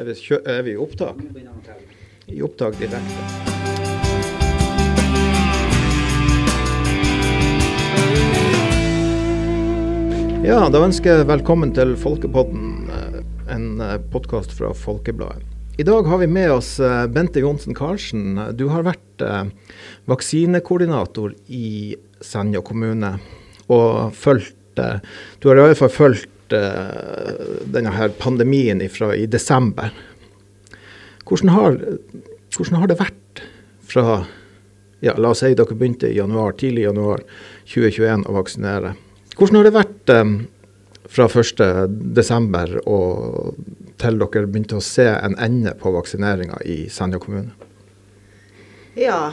Er vi, er vi i opptak? I opptak direkte. Ja, da ønsker jeg velkommen til Folkepodden, eh, en podkast fra Folkebladet. I dag har vi med oss eh, Bente Johnsen Karlsen. Du har vært eh, vaksinekoordinator i Senja kommune og fulgt eh, Du har i hvert fall fulgt eh, denne her pandemien fra i desember. Hvordan har, hvordan har det vært fra ja, La oss si dere begynte i januar, tidlig i januar 2021 å vaksinere. Hvordan har det vært um, fra 1.12. og til dere begynte å se en ende på vaksineringa i Senja kommune? Ja,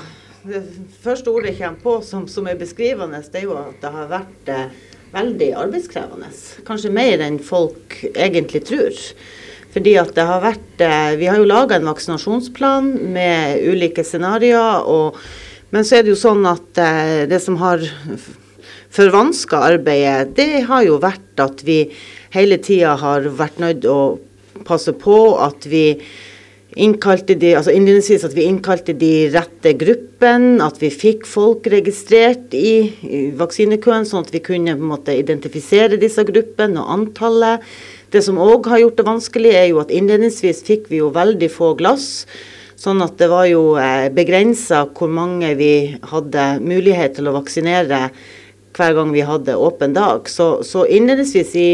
det første ordet jeg kommer på som, som, er beskrivende, det er jo at det har vært eh, veldig arbeidskrevende. Kanskje mer enn folk egentlig tror. Fordi at det har vært eh, Vi har jo laga en vaksinasjonsplan med ulike scenarioer. men så er det jo sånn at eh, det som har forvanska arbeidet, det har jo vært at vi hele tida har vært nødt å passe på at vi innkalte de, altså innledningsvis at vi innkalte de rette gruppene, at vi fikk folk registrert i, i vaksinekøen, sånn at vi kunne på en måte identifisere disse gruppene og antallet. Det som òg har gjort det vanskelig, er jo at innledningsvis fikk vi jo veldig få glass. Sånn at det var jo eh, begrensa hvor mange vi hadde mulighet til å vaksinere hver gang vi hadde åpen dag. Så, så innledningsvis i,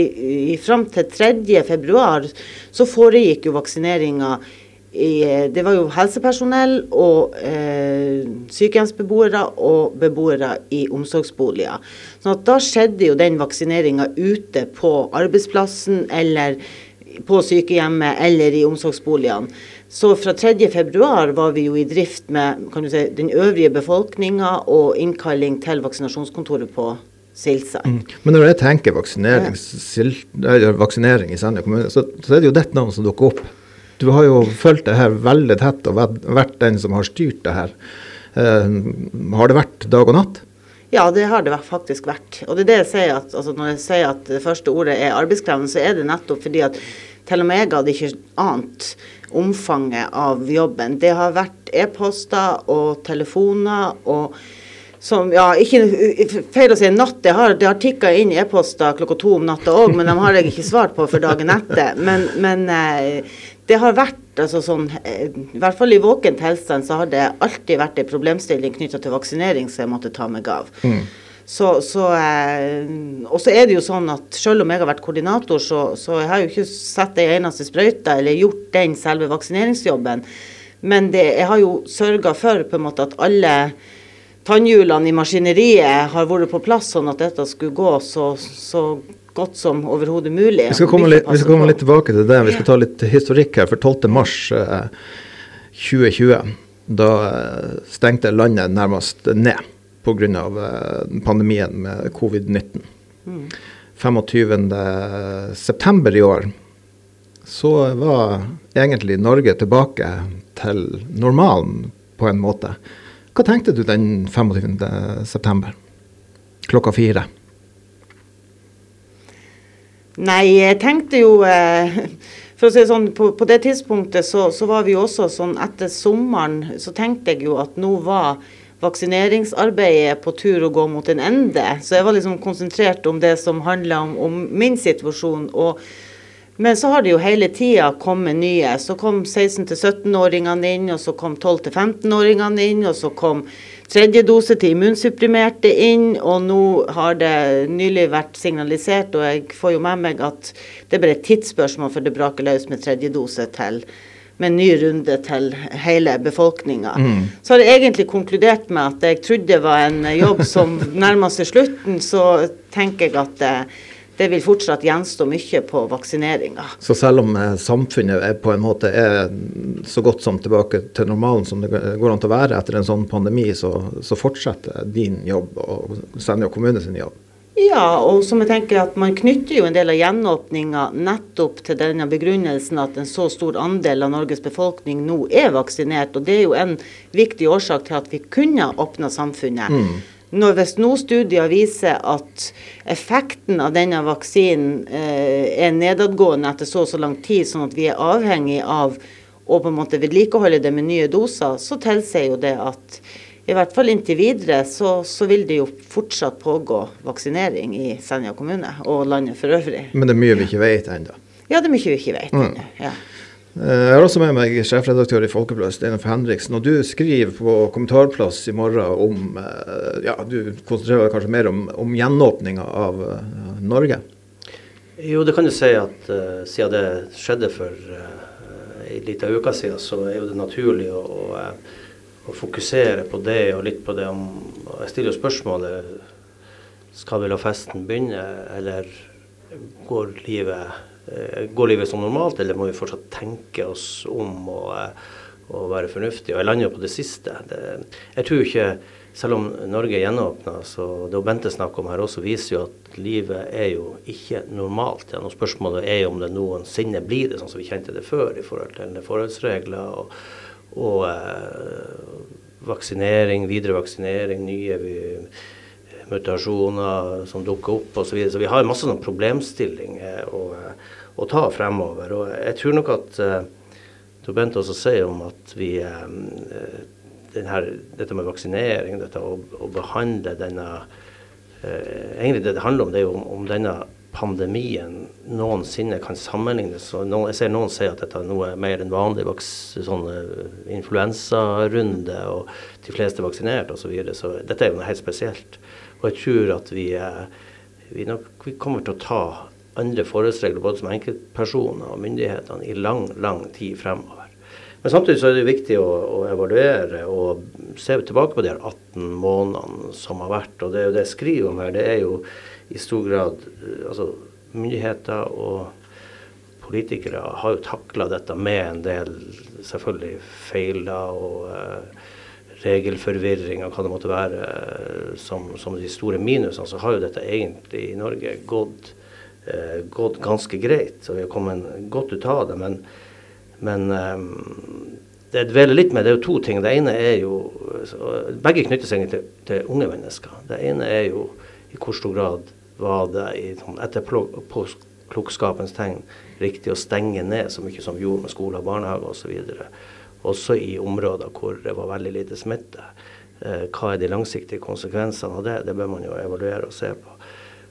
i fram til 3.2 så foregikk jo vaksineringa det var jo helsepersonell og eh, sykehjemsbeboere og beboere i omsorgsboliger. Så da skjedde jo den vaksineringa ute på arbeidsplassen eller på sykehjemmet eller i omsorgsboligene. Så fra 3.2 var vi jo i drift med si, den øvrige befolkninga og innkalling til vaksinasjonskontoret på. Mm. Men når jeg tenker vaksinering, ja. vaksinering i Senja kommune, så, så, er det jo dette navnet som dukker opp. Du har jo fulgt det her veldig tett og vært den som har styrt det her. Uh, har det vært dag og natt? Ja, det har det faktisk vært. Og det er det jeg sier at altså når jeg sier at det første ordet er arbeidskrevende, så er det nettopp fordi at til og med jeg hadde ikke ant omfanget av jobben. Det har vært e-poster og telefoner og som, ja, ikke feil å si natt, det har, det har tikka inn e-poster klokka to om natta òg, men de har jeg ikke svart på for dagen etter. Men, men eh, det har vært altså sånn eh, I hvert fall i våken tilstand så har det alltid vært en problemstilling knytta til vaksinering som jeg måtte ta meg av. Mm. Så, så, eh, og så er det jo sånn at selv om jeg har vært koordinator, så, så jeg har jeg jo ikke satt ei eneste sprøyte eller gjort den selve vaksineringsjobben. Men det, jeg har jo sørga for på en måte at alle tannhjulene i maskineriet har vært på plass, sånn at dette skulle gå så, så godt som overhodet mulig. Vi skal, komme litt, vi skal komme litt, tilbake til det. Vi skal ta litt historikk her. For 12. mars eh, 2020, da eh, stengte landet nærmest ned pga. Eh, pandemien med covid-19. Mm. 25.9. i år så var egentlig Norge tilbake til normalen på en måte. Hva tenkte du den 25.9. klokka fire? Nei, jeg tenkte jo eh, For å si det sånn, på, på det tidspunktet så, så, var vi også sånn Etter sommeren så tenkte jeg jo at nå var vaksineringsarbeidet på tur å gå mot en ende. Så jeg var liksom konsentrert om det som handla om, om, min situasjon. Og, men så har det jo hele tida kommet nye. Så kom 16-17-åringene inn, og så kom 12-15-åringene inn, og så kom tredje dose til immunsupprimerte inn, og nå har det nylig vært signalisert, og jeg får jo med meg at det er bare et tidsspørsmål før det braker løs med tredje dose til med en ny runde til hele befolkninga. Mm. Så har jeg egentlig konkludert med at jeg trodde det var en jobb som nærmer seg slutten, så tenker jeg at det, vil fortsatt gjenstå mye på vaksineringa. Så selv om eh, samfunnet er på en måte er så godt som tilbake til normalen som det går an til å være etter en sånn pandemi, så, så fortsetter din jobb og Senja kommune sin jobb? Ja, og som jeg tenker at man knytter jo en del av gjenåpninga nettopp til denne begrunnelsen at en så stor andel av Norges befolkning nå er vaksinert. Og det er jo en viktig årsak til at vi kunne åpna samfunnet. Mm. Når hvis nå studier viser at effekten av denne vaksinen eh, er nedadgående etter så og så lang tid, sånn at vi er avhengig av å på en måte vedlikeholde det med nye doser, så tilsier jo det at i hvert fall inntil videre så, så, vil det jo fortsatt pågå vaksinering i Senja kommune og landet for øvrig. Men det er mye vi ikke vet ennå? Ja, det er mye vi ikke vet mm. Ja. Eh, jeg har også med meg sjefredaktør i Folkebladet, Steinar Henriksen. Og du skriver på kommentarplass i morgen om eh, Ja, du konsentrerer deg kanskje mer om, om gjenåpninga av uh, Norge? Jo, det kan du si at uh, siden det skjedde for uh, ei lita uke siden, så er jo det naturlig å, å å fokusere på det og litt på det om Jeg stiller jo spørsmålet skal vi la festen begynne, eller går livet, går livet som normalt, eller må vi fortsatt tenke oss om og, og være fornuftige? Og jeg lander jo på det siste. Det, jeg tror ikke, selv om Norge gjenåpna, så det Bente snakker om her også, viser jo at livet er jo ikke normalt igjen. Spørsmålet er jo om det noensinne blir det sånn som vi kjente det før i forhold til forholdsregler. og og eh, vaksinering, videre vaksinering, nye mutasjoner som dukker opp osv. Så, videre. så vi har masse sånn problemstillinger å, å, ta fremover. Og jeg tror nok at uh, Bent også sier om at vi uh, her, dette med vaksinering, dette å, å behandle denne uh, Egentlig det det handler om, det er jo om, om denne pandemien noensinne kan sammenlignes. Noen, jeg ser noen si at dette er noe mer enn vanlig sånn influensarunde, og de fleste er vaksinert osv. Så, videre. så dette er jo noe helt spesielt. Og jeg tror at vi, vi, nok, vi kommer til å ta andre forholdsregler både som enkeltpersoner og myndighetene i lang, lang tid fremover. Men samtidig så er det viktig å, å evaluere og se tilbake på de her 18 månedene som har vært. Og det er jo det jeg skriver om her. det er jo i stor grad eh, altså Myndigheter og politikere har jo takla dette med en del selvfølgelig feiler og uh, regelforvirring og hva det måtte være uh, som, som, de store minusene, så har jo dette egentlig i Norge gått, eh, gått ganske greit. Så vi har kommet godt ut av det. Men, men eh, det dveler litt med, det er jo to ting. Det ene er jo Begge knytter seg til, til unge mennesker. Det ene er jo i hvor stor grad var det i, sånn, etter klokskapens tegn riktig å stenge ned så mye som vi gjorde med skole og barnehage osv. Også i områder hvor det var veldig lite smitte. Eh, hva er de langsiktige konsekvensene av det? Det bør man jo evaluere og se på.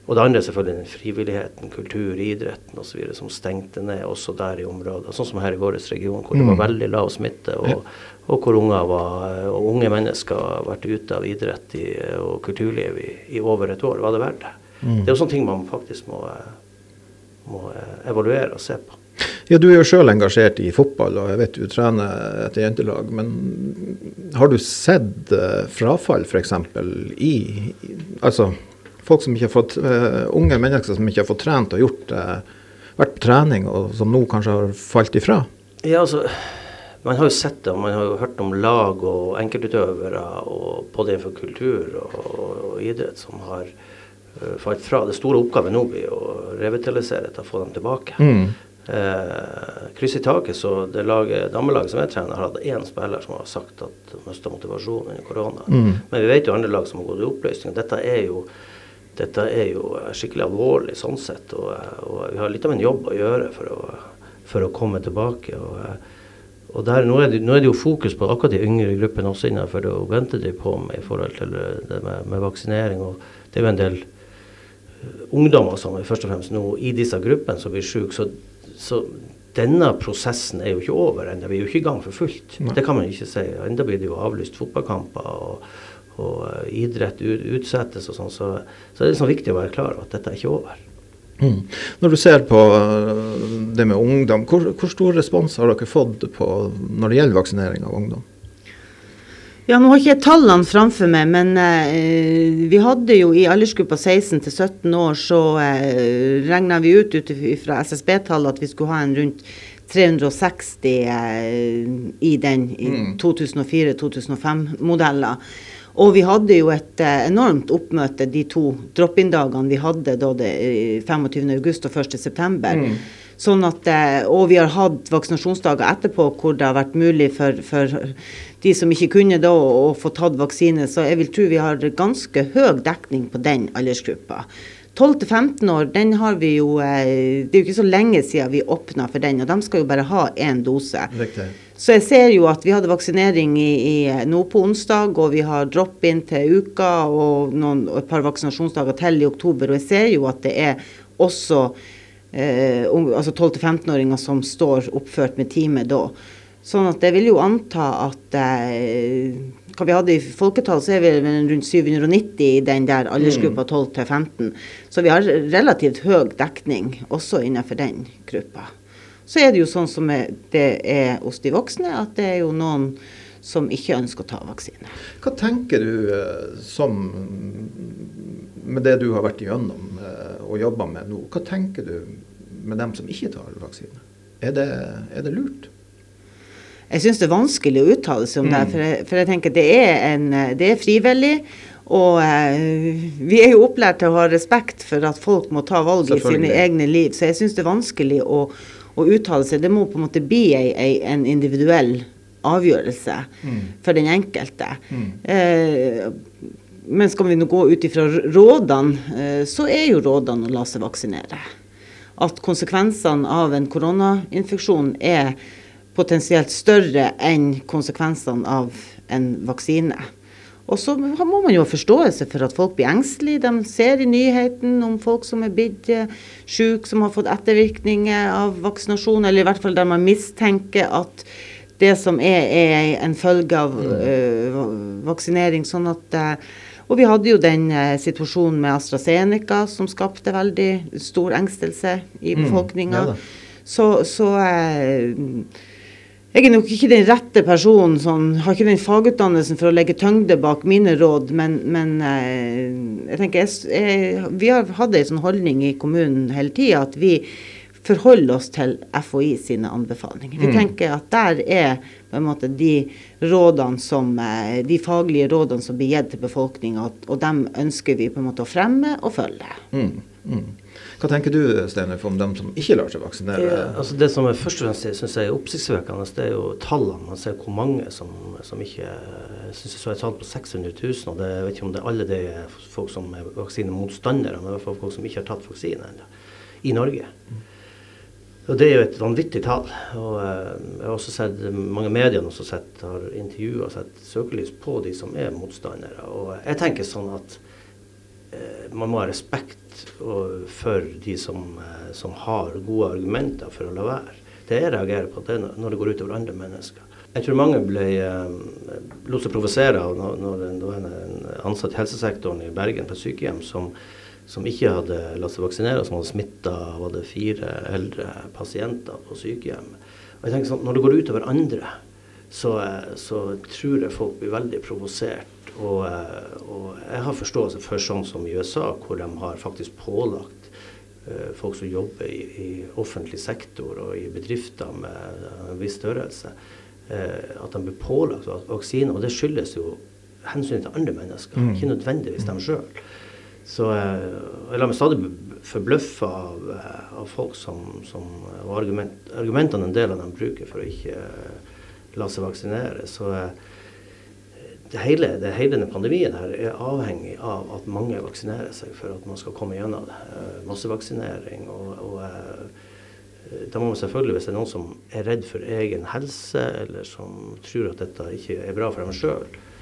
Og det andre er selvfølgelig den frivilligheten, kultur, idretten osv. som stengte ned også der i områder. Sånn som her i vår region, hvor det var mm. veldig lav smitte, og, og hvor unger var, og unge mennesker har vært ute av idrett i, og kulturliv i, i, over et år. Var det verdt det? Mm. Det er jo sånne ting man faktisk må, må evaluere og se på. Ja, Du er jo sjøl engasjert i fotball, og jeg vet du trener et jentelag. Men har du sett uh, frafall f.eks. i Altså folk som ikke har fått, uh, unge mennesker som ikke har fått trent og gjort uh, vært på trening, og som nå kanskje har falt ifra? Ja, altså, Man har jo sett det, og man har jo hørt om lag og enkeltutøvere og både innenfor kultur og, og idrett som har uh, falt fra. Det store oppgaven nå blir å revitalisere dette og få dem tilbake. Mm. Eh, kryss i taket, så det laget, damelaget som jeg trener, har hatt én spiller som har sagt at mista motivasjon under korona. Mm. Men vi vet jo andre lag som har gått i oppløsning. Dette er jo dette er jo skikkelig alvorlig sånn sett. Og, og, vi har litt av en jobb å gjøre for å, for å komme tilbake. Og, og der, nå, er det, nå, er det, jo fokus på akkurat de yngre gruppene også innenfor det vente de på med i forhold til det med, med vaksinering. Og det er jo en del ungdommer som er først og fremst nå i disse gruppene som blir syke. Så, så, denne prosessen er jo ikke over ennå. Vi er jo ikke i gang for fullt. Nei. Det kan man ikke si. Enda blir det jo avlyst fotballkamper. og og eh, idrett utsettes og sånn, så, så, er det liksom viktig å være klar over at dette er ikke over. Mm. Når du ser på eh, det med ungdom, hvor, hvor, stor respons har dere fått på når det gjelder vaksinering av ungdom? Ja, Nå har ikke jeg tallene framfor meg, men eh, vi hadde jo i aldersgruppa 16 til 17 år, så eh, regna vi ut ut fra SSB-tallet at vi skulle ha en rundt 360 eh, i den mm. 2004-2005-modeller. Og vi hadde jo et eh, enormt oppmøte de to drop-in-dagene vi hadde da det 25.8 og 1.9. Mm. Sånn at, eh, og vi har hatt vaksinasjonsdager etterpå hvor det har vært mulig for, for de som ikke kunne da å få tatt vaksine. Så jeg vil tro vi har ganske høy dekning på den aldersgruppa. 12-15 år, den har vi jo eh, Det er jo ikke så lenge siden vi åpna for den, og de skal jo bare ha én dose. Riktig. Så jeg ser jo at vi hadde vaksinering i, i, nå på onsdag, og vi har drop-in til uka og, noen, og et par vaksinasjonsdager til i oktober. Og jeg ser jo at det er også eh, altså 12-15-åringer som står oppført med time da. Sånn at jeg vil jo anta at eh, hva vi hadde i folketall, så er vi rundt 790 i den der aldersgruppa 12 til 15. Så vi har relativt høy dekning også innenfor den gruppa. Så er det jo sånn som det er hos de voksne, at det er jo noen som ikke ønsker å ta vaksine. Hva tenker du eh, som med det du har vært igjennom eh, og jobba med nå, hva tenker du med dem som ikke tar vaksine? Er det, er det lurt? Jeg syns det er vanskelig å uttale seg om mm. det, for jeg, for jeg tenker det er, en, det er frivillig. Og eh, vi er jo opplært til å ha respekt for at folk må ta valg i sine egne liv, så jeg syns det er vanskelig å, å, uttale seg. Det må på en måte bli ei, ei, en individuell avgjørelse mm. for den enkelte. Mm. Eh, men skal vi nå gå ut ifra rådene, eh, så er jo rådene å la seg vaksinere. At konsekvensene av en koronainfeksjon er potensielt større enn konsekvensene av en vaksine. Og så må man jo ha forståelse for at folk blir engstelige. De ser i nyheten om folk som er blitt eh, syke, som har fått ettervirkninger av vaksinasjon, eller i hvert fall der man mistenker at det som er, er en følge av uh, vaksinering. sånn at uh, og vi hadde jo den eh, situasjonen med AstraZeneca som skapte veldig stor engstelse i befolkninga. Mm, ja så, så eh, jeg er nok ikke den rette personen, sånn, har ikke den fagutdannelsen for å legge tyngde bak mine råd, men, men eh, jeg tenker jeg, jeg, vi har hatt en sånn holdning i kommunen hele tida at vi forholder oss til FHI sine anbefalinger. Vi mm. tenker at der er på en måte de rådene som, eh, de faglige rådene som blir gitt til befolkninga, og dem ønsker vi på en måte å fremme og følge. Mm. Mm. Hva tenker du Steinef, om dem som ikke lar seg vaksinere? Det, altså det som er først og fremst synes jeg er oppsiktsvekkende, det er jo tallene. Man ser hvor mange som, som ikke Jeg syns jeg så et tall på 600 000. og det, Jeg vet ikke om det er alle det er folk som er vaksinemotstandere, men i hvert fall folk som ikke har tatt vaksine ennå. I Norge. Og Det er jo et vanvittig tall. og uh, Jeg har også sett mange medier som har intervjua og sett søkelys på de som er motstandere. og Jeg tenker sånn at uh, man må ha respekt for de som, eh, som, har gode argumenter for å la være. Det jeg reagerer på, det er når det går utover andre mennesker. Jeg tror mange ble eh, lot seg provosere av når, når det var en ansatt i helsesektoren i Bergen på et sykehjem som, som ikke hadde latt seg vaksinere, som hadde smitta fire eldre pasienter på sykehjem. Og jeg tenker sånn, Når det går utover andre, så, eh, så tror jeg folk blir veldig provosert og, eh, og, jeg har forståelse for sånn som i USA, hvor de har faktisk pålagt uh, folk som jobber i, i, offentlig sektor og i bedrifter med en viss størrelse, uh, at de blir pålagt vaksine. Og det skyldes jo hensynet til andre mennesker, mm. ikke nødvendigvis dem sjøl. Så uh, jeg lar meg stadig forbløffe av, av folk som, som Og argument, argumentene en del av dem bruker for å ikke la seg vaksinere. så det hele, det hele denne pandemien her er avhengig av at mange vaksinerer seg for at man skal komme gjennom det. Eh, massevaksinering og, og eh, da må man selvfølgelig, hvis det er noen som er redd for egen helse, eller som tror at dette ikke er bra for dem sjøl, eh,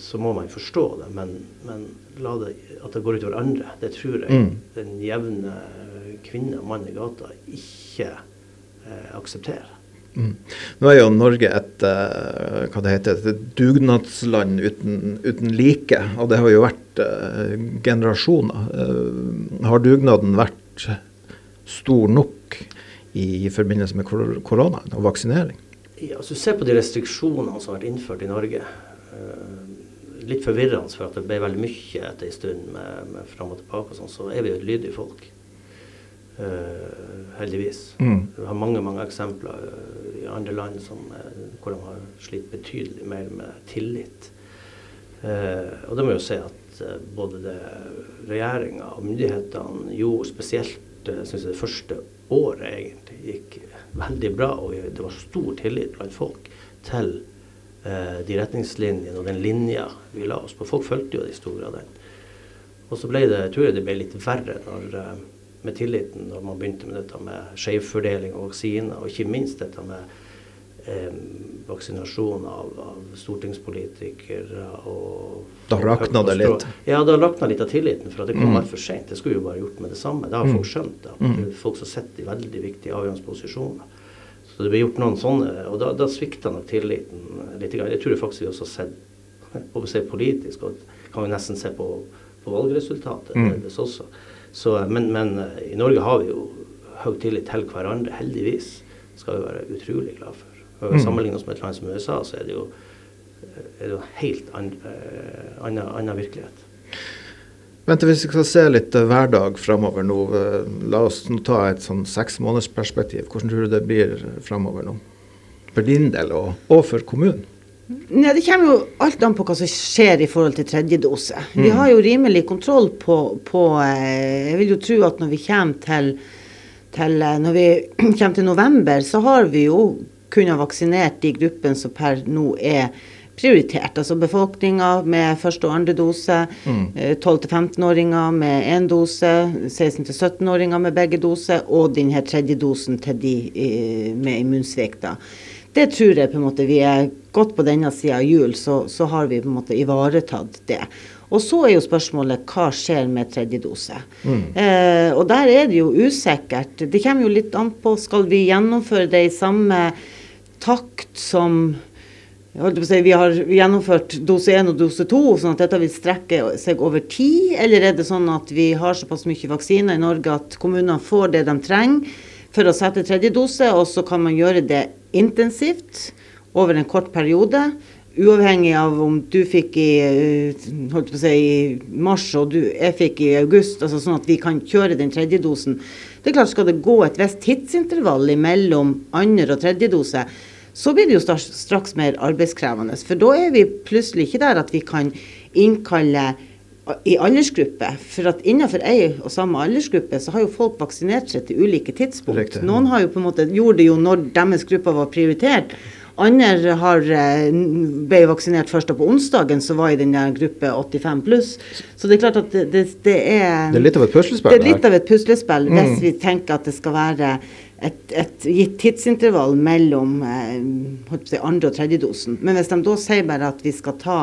så må man forstå det. Men, men det, at det går utover andre, det tror jeg mm. den jevne kvinne og mann i gata ikke aksepterer. Mm. Nå er jo Norge et, uh, hva det heter, et dugnadsland uten, uten, like, og det har jo vært uh, generasjoner. Uh, har dugnaden vært stor nok i, i forbindelse med korona og vaksinering? Ja, altså Se på de restriksjonene som har vært innført i Norge. Litt forvirrende, for at det ble veldig mye etter en stund med, med fram og tilbake. og sånn, Så er vi jo et lydig folk. Uh, heldigvis. Mm. Vi har mange mange eksempler uh, i andre land som, uh, hvor de har slitt betydelig mer med tillit. og det må jo si at både regjeringa og myndighetene gjorde spesielt synes jeg, det første året egentlig gikk veldig bra, og det var stor tillit blant folk til eh, de retningslinjene og den linja vi la oss på. Folk fulgte jo det i stor grad den. Og så ble det, jeg tror jeg det ble litt verre når, eh, med tilliten når man begynte med dette med skjevfordeling av vaksiner, og ikke minst dette med eh, vaksinasjon av, av, stortingspolitikere og Da rakna det litt? Ja, da rakna litt av tilliten. For det kom mm. altfor seint. Det skulle jo bare gjort med det samme. Det har folk mm. skjønt. Da. Mm. Folk som sitter i veldig viktige avgjørende posisjoner. Så det ble gjort noen sånne, og da, da svikta nok tilliten litt. Jeg tror faktisk vi også har sett og se politisk, og kan vi nesten se på, på valgresultatet mm. også. Så, men, men, eh, i Norge har vi jo høy tillit til hverandre, heldigvis. skal vi være utrolig glad for. Mm. Sammenlignet oss med et land som USA, så er det jo, er det jo helt eh, annen virkelighet. Vent, Hvis vi skal se litt uh, hverdag framover nå, uh, la oss nå ta et sånn seksmånedersperspektiv. Hvordan tror du det blir framover nå? For din del, og, og for kommunen? Nei, Det kommer jo alt an på hva som skjer i forhold til tredje dose. Mm. Vi har jo rimelig kontroll på, på eh, Jeg vil jo tro at når vi kommer til, til, når vi kommer til november, så har vi jo kunnet vaksinert de gruppene som per nå er prioritert. Altså befolkninga med første og andre dose, mm. 12-15-åringer eh, med én dose, 16-17-åringer med begge doser, og denne tredje dosen til de eh, med immunsvikt. Det tror jeg på en måte vi er godt på denne sida av jul, så, så, har vi på en måte ivaretatt det. Og så er jo spørsmålet hva skjer med tredje dose. Mm. Eh, og der er det jo usikkert. Det kommer jo litt an på skal vi gjennomføre det i samme takt som Si, vi har gjennomført dose 1 og dose 2, sånn at dette vil strekke seg over tid? Eller er det sånn at vi har såpass mye vaksiner i Norge at kommunene får det de trenger for å sette tredje dose, og så kan man gjøre det intensivt over en kort periode? Uavhengig av om du fikk i, å si, i mars og du, jeg fikk i august, altså sånn at vi kan kjøre den tredje dosen. Det er klart Skal det gå et visst tidsintervall mellom andre og tredje dose, så blir det jo straks mer arbeidskrevende. For da er vi plutselig ikke der at vi kan innkalle i aldersgruppe. For at innenfor ei og samme aldersgruppe så har jo folk vaksinert seg til ulike tidspunkt. Riktig. Noen har jo på en måte gjorde det jo når deres gruppe var prioritert. Andre har, eh, ble vaksinert først på onsdagen, så var i den der gruppe 85 pluss. Så det er klart at det, det, det, er Det er litt av et puslespill? Det er litt av et puslespill mm. hvis vi tenker at det skal være et, et gitt tidsintervall mellom eh, andre og tredje dosen. Men hvis de da sier bare at vi skal ta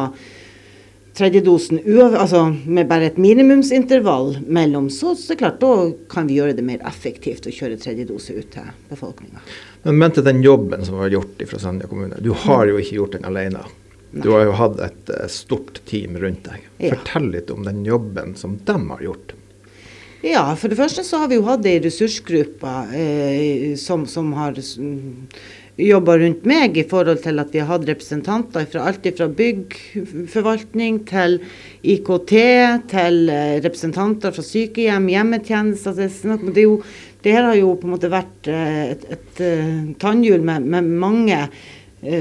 tredjedosen altså med bare et minimumsintervall mellom, så, så klart, da kan vi gjøre det mer effektivt å kjøre tredje dose ut til befolkninga. Men, men til den jobben som var gjort fra Sandia kommune. Du har jo ikke gjort den alene. Du har jo hatt et uh, stort team rundt deg. Fortell litt om den jobben som de har gjort. Ja, for det første så har vi jo hatt ei ressursgruppe eh, som, som, har jobba rundt meg i forhold til at vi har hatt representanter fra alt fra byggforvaltning til IKT, til eh, representanter fra sykehjem, hjemmetjenester. Det, det, jo, det her har jo på en måte vært eh, et, et, et eh, tannhjul med, med mange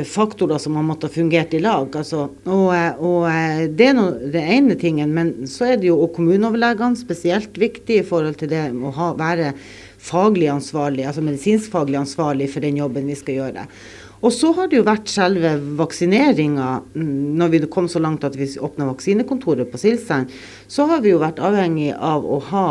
faktorer som har måttet fungert i lag. Altså, og, eh, og, eh, det er noe, det ene tingen. Men så er det jo og kommuneoverlegene spesielt viktig i forhold til det å ha, være faglig ansvarlig, altså medisinskfaglig ansvarlig for den jobben vi skal gjøre. Og så har det jo vært selve vaksineringa. Mm, når vi kom så langt at vi åpna vaksinekontoret på Silsand, så har vi jo vært avhengig av å ha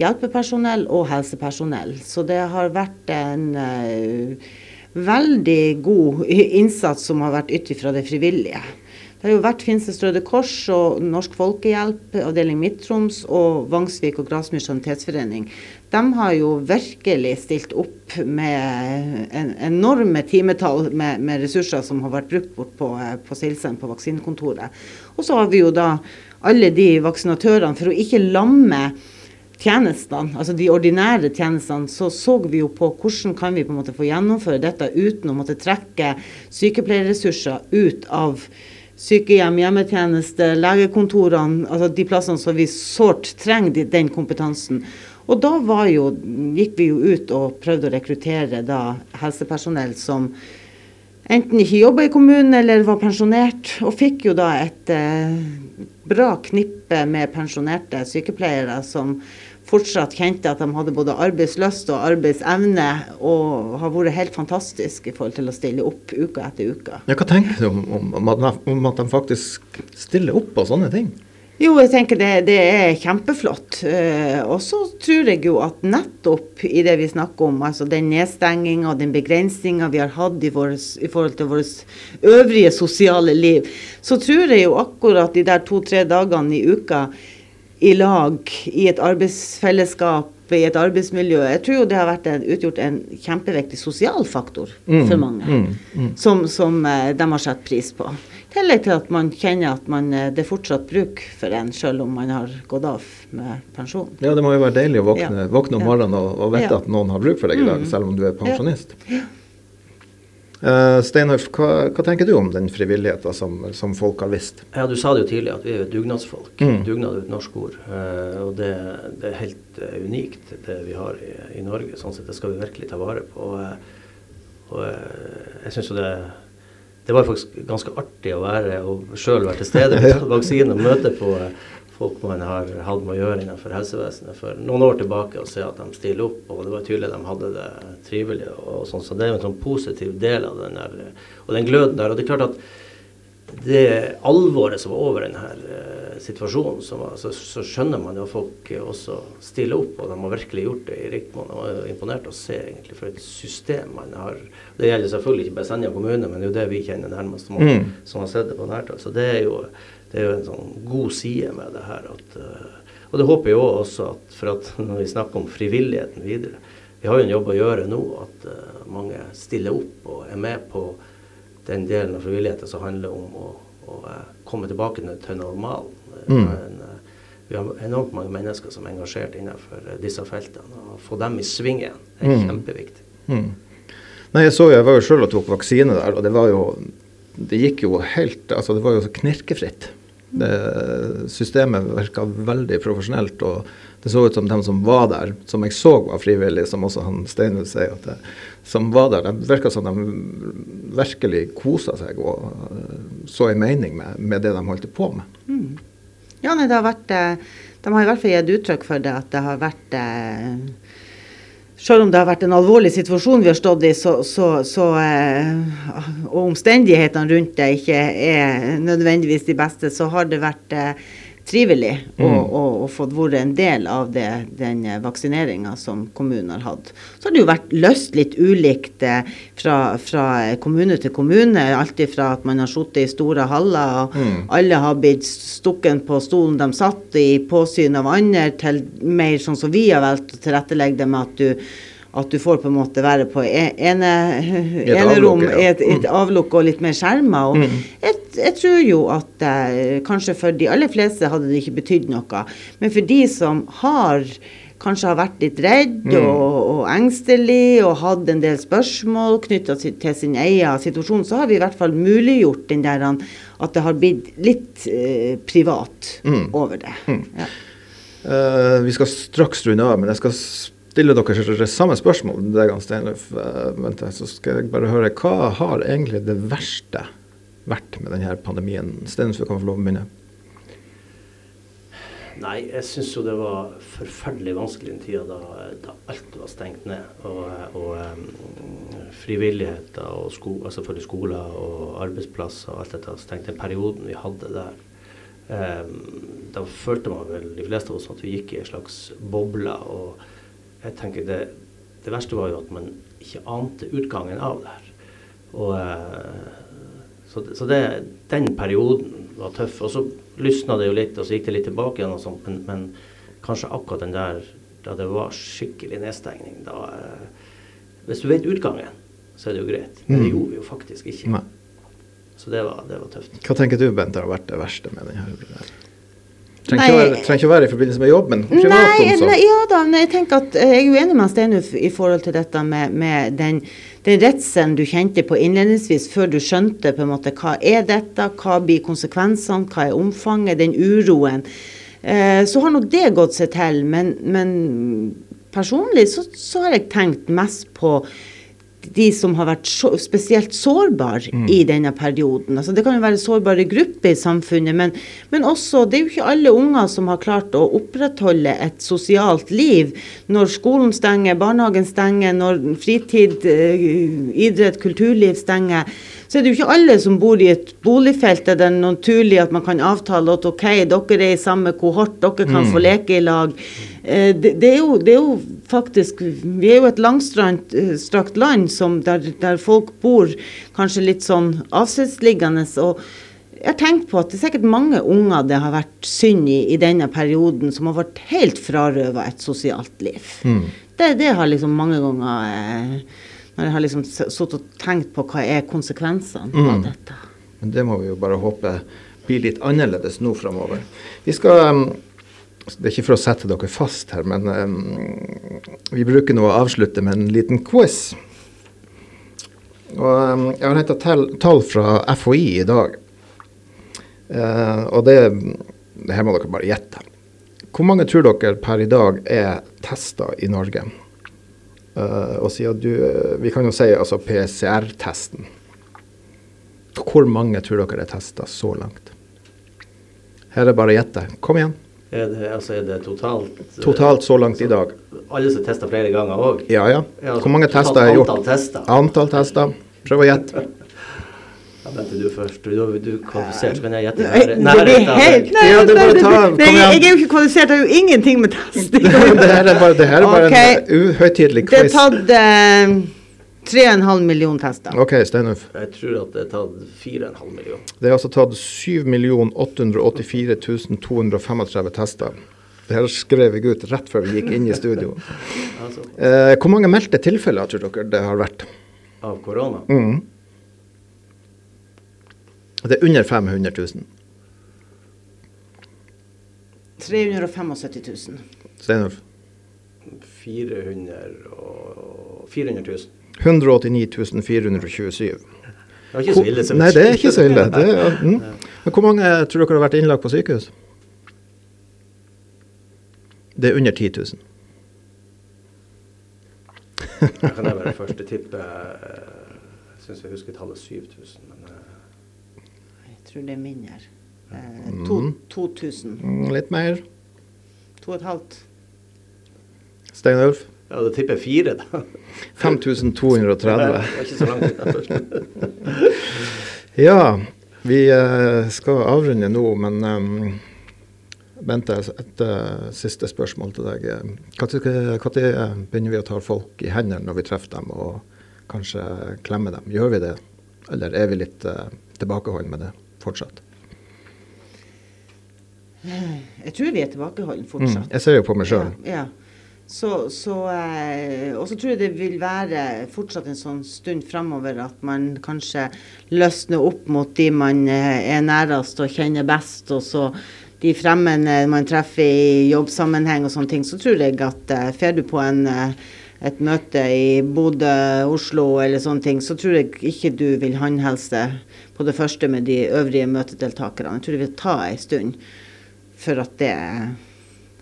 hjelpepersonell og helsepersonell. Så det har vært en uh, veldig god innsats som har vært ytt fra det frivillige. Det har jo vært Finnsnes Røde Kors og Norsk Folkehjelp, avdeling Midt-Troms og Vangsvik og Grasmyr sanitetsforening. De har jo virkelig stilt opp med en enorme timetall med, med ressurser som har vært brukt bort på, på Silsand, på vaksinekontoret. Og så har vi jo da alle de vaksinatørene for å ikke lamme tjenestene, altså de ordinære tjenestene, så så vi jo på hvordan kan vi på en måte få gjennomføre dette uten å måtte trekke sykepleierressurser ut av sykehjem, hjemmetjeneste, legekontorene, altså de plassene som vi sårt trenger den kompetansen. Og da jo, gikk vi jo ut og prøvde å rekruttere da helsepersonell som enten ikke jobba i kommunen eller var pensjonert, og fikk jo da et eh, bra knippe med pensjonerte sykepleiere som fortsatt kjente at de hadde både arbeidslyst og arbeidsevne, og har vært helt fantastisk i forhold til å stille opp uke etter uke. Ja, hva tenker du om, om, om, at, de faktisk stiller opp på sånne ting? Jo, jeg tenker det, det er kjempeflott. Eh, og så tror jeg jo at nettopp i det vi snakker om, altså den nedstenginga og den begrensninga vi har hatt i, våres, i, forhold til vårt øvrige sosiale liv, så tror jeg jo akkurat de der to-tre dagene i uka i lag i et arbeidsfellesskap, i et arbeidsmiljø. Jeg tror jo det har en, utgjort en kjempeviktig sosial faktor mm, for mange, mm, mm. Som, som, uh, de har satt pris på tillegg til at man kjenner at man, eh, det er fortsatt bruk for en, selv om man har gått av med pensjon. Ja, det må jo være deilig å våkne, ja. våkne om morgenen og, og vite ja. at noen har bruk for deg i dag, mm. selv om du er pensjonist. Ja. Uh, Steinhoff, hva, hva, tenker du om den frivilligheten som, som, folk har visst? Ja, Du sa det jo tidlig at vi er dugnadsfolk. Mm. Dugnad er et norsk ord. Uh, og det, det, er helt uh, unikt, det vi har i, i, Norge. sånn sett Det skal vi virkelig ta vare på. og jeg synes jo det det var faktisk ganske artig å være og sjøl være til stede på vaksinen og møte på eh, folk man har hatt med å gjøre innenfor helsevesenet for noen år tilbake og se at de stiller opp. Og det var tydelig at de hadde det trivelig. og sånn, Så det er en sånn positiv del av den der, og den gløden der. Og det er klart at det alvoret som var over denne uh, situasjonen, var, så, så, skjønner man jo at folk også stiller opp. Og de har virkelig gjort det i Rikmoen. Og var imponert å se egentlig for et system man har. Det gjelder selvfølgelig ikke bare Senja kommune, men det er jo det vi kjenner nærmest, som, mm. som har sett det på nært hold. Så det er, jo, det er, jo, en sånn god side med det her. At, uh, og det håper jeg også at, for at når vi snakker om frivilligheten videre Vi har jo en jobb å gjøre nå, at uh, mange stiller opp og er med på den delen av frivilligheten som handler om å, å eh, komme tilbake til normalen. Mm. Men, vi har enormt mange mennesker som er engasjert innenfor eh, disse feltene. Å få dem i sving igjen er mm. kjempeviktig. Mm. Nei, Jeg så jeg var jo sjøl og tok vaksine der, og det var jo Det gikk jo helt Altså, det var jo knirkefritt. Det, systemet virka veldig profesjonelt. og det så ut som de som var der, som jeg så var frivillige, som også han Steinhus sier, at det, som var der, det virka som de virkelig kosa seg og uh, så en mening med, med, det de holdt på med. Mm. Ja, nei, det har vært, eh, De har i hvert fall gitt uttrykk for det, at det har vært eh, selv om det har vært en alvorlig situasjon vi har stått i, så, så, så eh, og omstendighetene rundt det ikke er nødvendigvis de beste, så har det vært eh, trivelig mm. og, og, og, fått vært en del av det, den vaksineringa som kommunen har hatt. Så har det jo vært løst litt ulikt eh, fra, fra, kommune til kommune. Alt fra at man har sittet i store haller, og mm. alle har blitt stukket på stolen de satt i, påsyn av andre, til mer sånn som vi har valgt å tilrettelegge det med at du at du får på en måte være på e-, ene, enerom, ja. et, et, mm. avlukk og litt mer skjerma. Og mm. jeg, jeg, tror jo at eh, kanskje for de aller fleste hadde det ikke betydd noe. Men for de som har kanskje har vært litt redd mm. og, og, engstelig og hatt en del spørsmål knytta til, sin egen situasjon, så har vi i hvert fall muliggjort den der at det har blitt litt eh, privat mm. over det. Mm. Ja. Uh, vi skal straks runde av, men jeg skal stille dere samme spørsmål deg, Steinløf. Uh, så skal jeg bare høre, hva har egentlig det verste vært med denne pandemien? Steinløf, du kan få lov å begynne. Nei, jeg syns jo det var forferdelig vanskelig den tida da, da, alt var stengt ned. Og, og um, frivilligheter og sko, selvfølgelig skoler og arbeidsplasser og alt dette stengt. Den perioden vi hadde der. Um, da følte man vel de fleste av oss at vi gikk i en slags boble. og jeg tenker det, det, verste var jo at man ikke ante utgangen av det her. Og, eh, så, så det, den perioden var tøff. Og så lysna det jo litt, og så gikk det litt tilbake igjen og sånt. Men, men, kanskje akkurat den der da det var skikkelig nedstengning, da eh, Hvis du vet utgangen, så er det jo greit. Men det mm. gjorde vi jo faktisk ikke. Nei. Så det var, det var, tøft. Hva tenker du, Bent, har vært det verste med denne Trenger ikke, å være i forbindelse med jobben? privat nei, nei, ja da, men jeg tenker at eh, jeg er uenig med Steinulf i forhold til dette med, med den, den redselen du kjente på innledningsvis, før du skjønte på en måte hva er dette, hva blir konsekvensene, hva er omfanget, den uroen. Eh, så har nå det gått seg til, men, men personlig så, så, har jeg tenkt mest på de som har vært så, spesielt sårbare mm. i denne perioden. Altså det kan jo være sårbare grupper i samfunnet, men, men, også Det er jo ikke alle unger som har klart å opprettholde et sosialt liv når skolen stenger, barnehagen stenger, når fritid, eh, idrett, kulturliv stenger. Så er det jo ikke alle som bor i et boligfelt der det er naturlig at man kan avtale at OK, dere er i samme kohort, dere kan mm. få leke i lag. Eh, det, det, er jo, det, er jo, faktisk Vi er jo et langstrakt land land der, der, folk bor kanskje litt sånn avsidesliggende. Og jeg har tenkt på at det er sikkert mange unger det har vært synd i i denne perioden, som har vært helt frarøva et sosialt liv. Mm. Det, det, har liksom mange ganger eh, Når jeg har liksom sittet og tenkt på hva er konsekvensene mm. av dette. Men det må vi jo bare håpe blir litt annerledes nå framover. Vi skal um, det er ikke for å sette dere fast her, men um, vi bruker nå å avslutte med en liten quiz. Og um, Jeg har henta tall fra FHI i dag. Uh, og det, det, her må dere bare gjette. Hvor mange tror dere per i dag er testa i Norge? Uh, og at du, Vi kan jo si altså PCR-testen. Hvor mange tror dere er testa så langt? Her er det bare å gjette. Kom igjen. Er det, altså er det totalt Totalt så langt så, i dag. Alle som tester flere ganger òg? Ja, ja. Altså, Hvor mange tester er gjort? Antall tester. Antall tester. Prøv å gjette. Ja, du først. Du, du er kvalifisert, så kan jeg gjette. Nei, nei, nei, ja, det bare ta, jeg er jo ikke kvalifisert, jeg har jo ingenting med testing det her er bare, det her er bare okay. en uhøytidelig quiz. Det er tatt uh, 3,5 millioner tester. Ok, Steinulf. Jeg tror at det er tatt 4,5 millioner. Det er altså tatt 7 884 235 tester. Det her skrev jeg ut rett før vi gikk inn i studio. altså. eh, hvor mange meldte tilfeller tror dere det har vært? Av korona? Mm. Det er under 500 000. 375 000. Steinulf? 400 400 000. 189 427. Det var ikke så ille. Nei, det er ikke så ille. Er, mm. Men hvor mange tror dere har vært innlagt på sykehus? Det er under 10 000. jeg kan jeg være første tippe Jeg syns jeg husker tallet 7000, men. Jeg tror det er mindre. Eh, to, 2000. Mm, litt mer. To og et halvt. Stein Ulf? Ja, da tipper jeg fire, da. 5230. Det var ikke så langt ja, vi uh, skal avrunde nå, men um, Bente, et uh, siste spørsmål til deg. Når begynner vi å ta folk i hendene når vi treffer dem, og kanskje klemme dem? Gjør vi det, eller er vi litt uh, tilbakeholdne med det fortsatt? Jeg tror vi er tilbakeholden fortsatt. Mm, jeg ser jo på meg sjøl. Ja, ja. Så, så, eh, og så tror jeg det vil være fortsatt en sånn stund framover at man kanskje løsner opp mot de man eh, er nærest og kjenner best. Og så de fremmede man treffer i jobbsammenheng og sånne ting. Så tror jeg at eh, fer du på en, eh, et møte i Bodø, Oslo eller sånne ting, så tror jeg ikke du vil håndhelse på det første med de øvrige møtedeltakerne. Jeg tror det vil ta ei stund for at det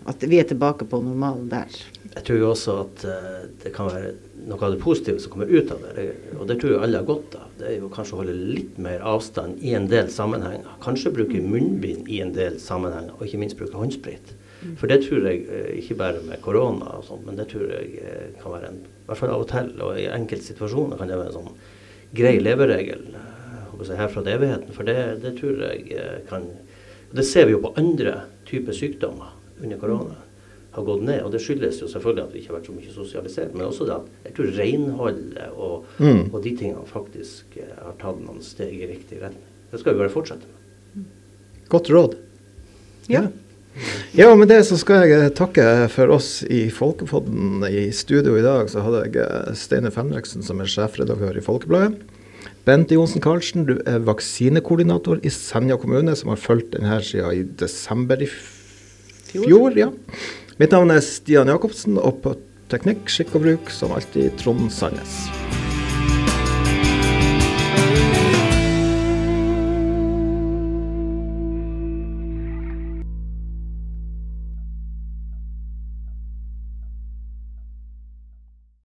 at vi er tilbake på normalen der. Jeg tror jo også at uh, det kan være noe av det positive som kommer ut av det. Og det tror jeg alle har godt av. Det er jo kanskje å holde litt mer avstand i en del sammenhenger. Kanskje bruke munnbind i en del sammenhenger, og ikke minst bruke håndsprit. For det tror jeg, uh, ikke bare med korona og sånt, men det tror jeg uh, kan være en I hvert fall av og til, og i enkelte situasjoner kan det være en sånn grei leveregel her fra evigheten. For det, det tror jeg kan Det ser vi jo på andre typer sykdommer under korona har gått ned. Og det skyldes jo selvfølgelig at vi ikke har vært så mye sosialisert, men også det at jeg tror renholdet og, mm. og de tingene faktisk har tatt noen steg i riktig retning. Det skal vi bare fortsette med. Godt råd. Ja. Ja, med det så skal jeg eh, takke for oss i Folkepodden. I studio i dag så hadde jeg eh, Steine Fenriksen som er sjefredaktør i Folkebladet. Bente Johnsen Karlsen, du er vaksinekoordinator i Senja kommune, som har fulgt denne siden i desember i fjor. ja. Mitt navn er Stian Jacobsen, og på teknikk, skikk og bruk som alltid Trond Sandnes.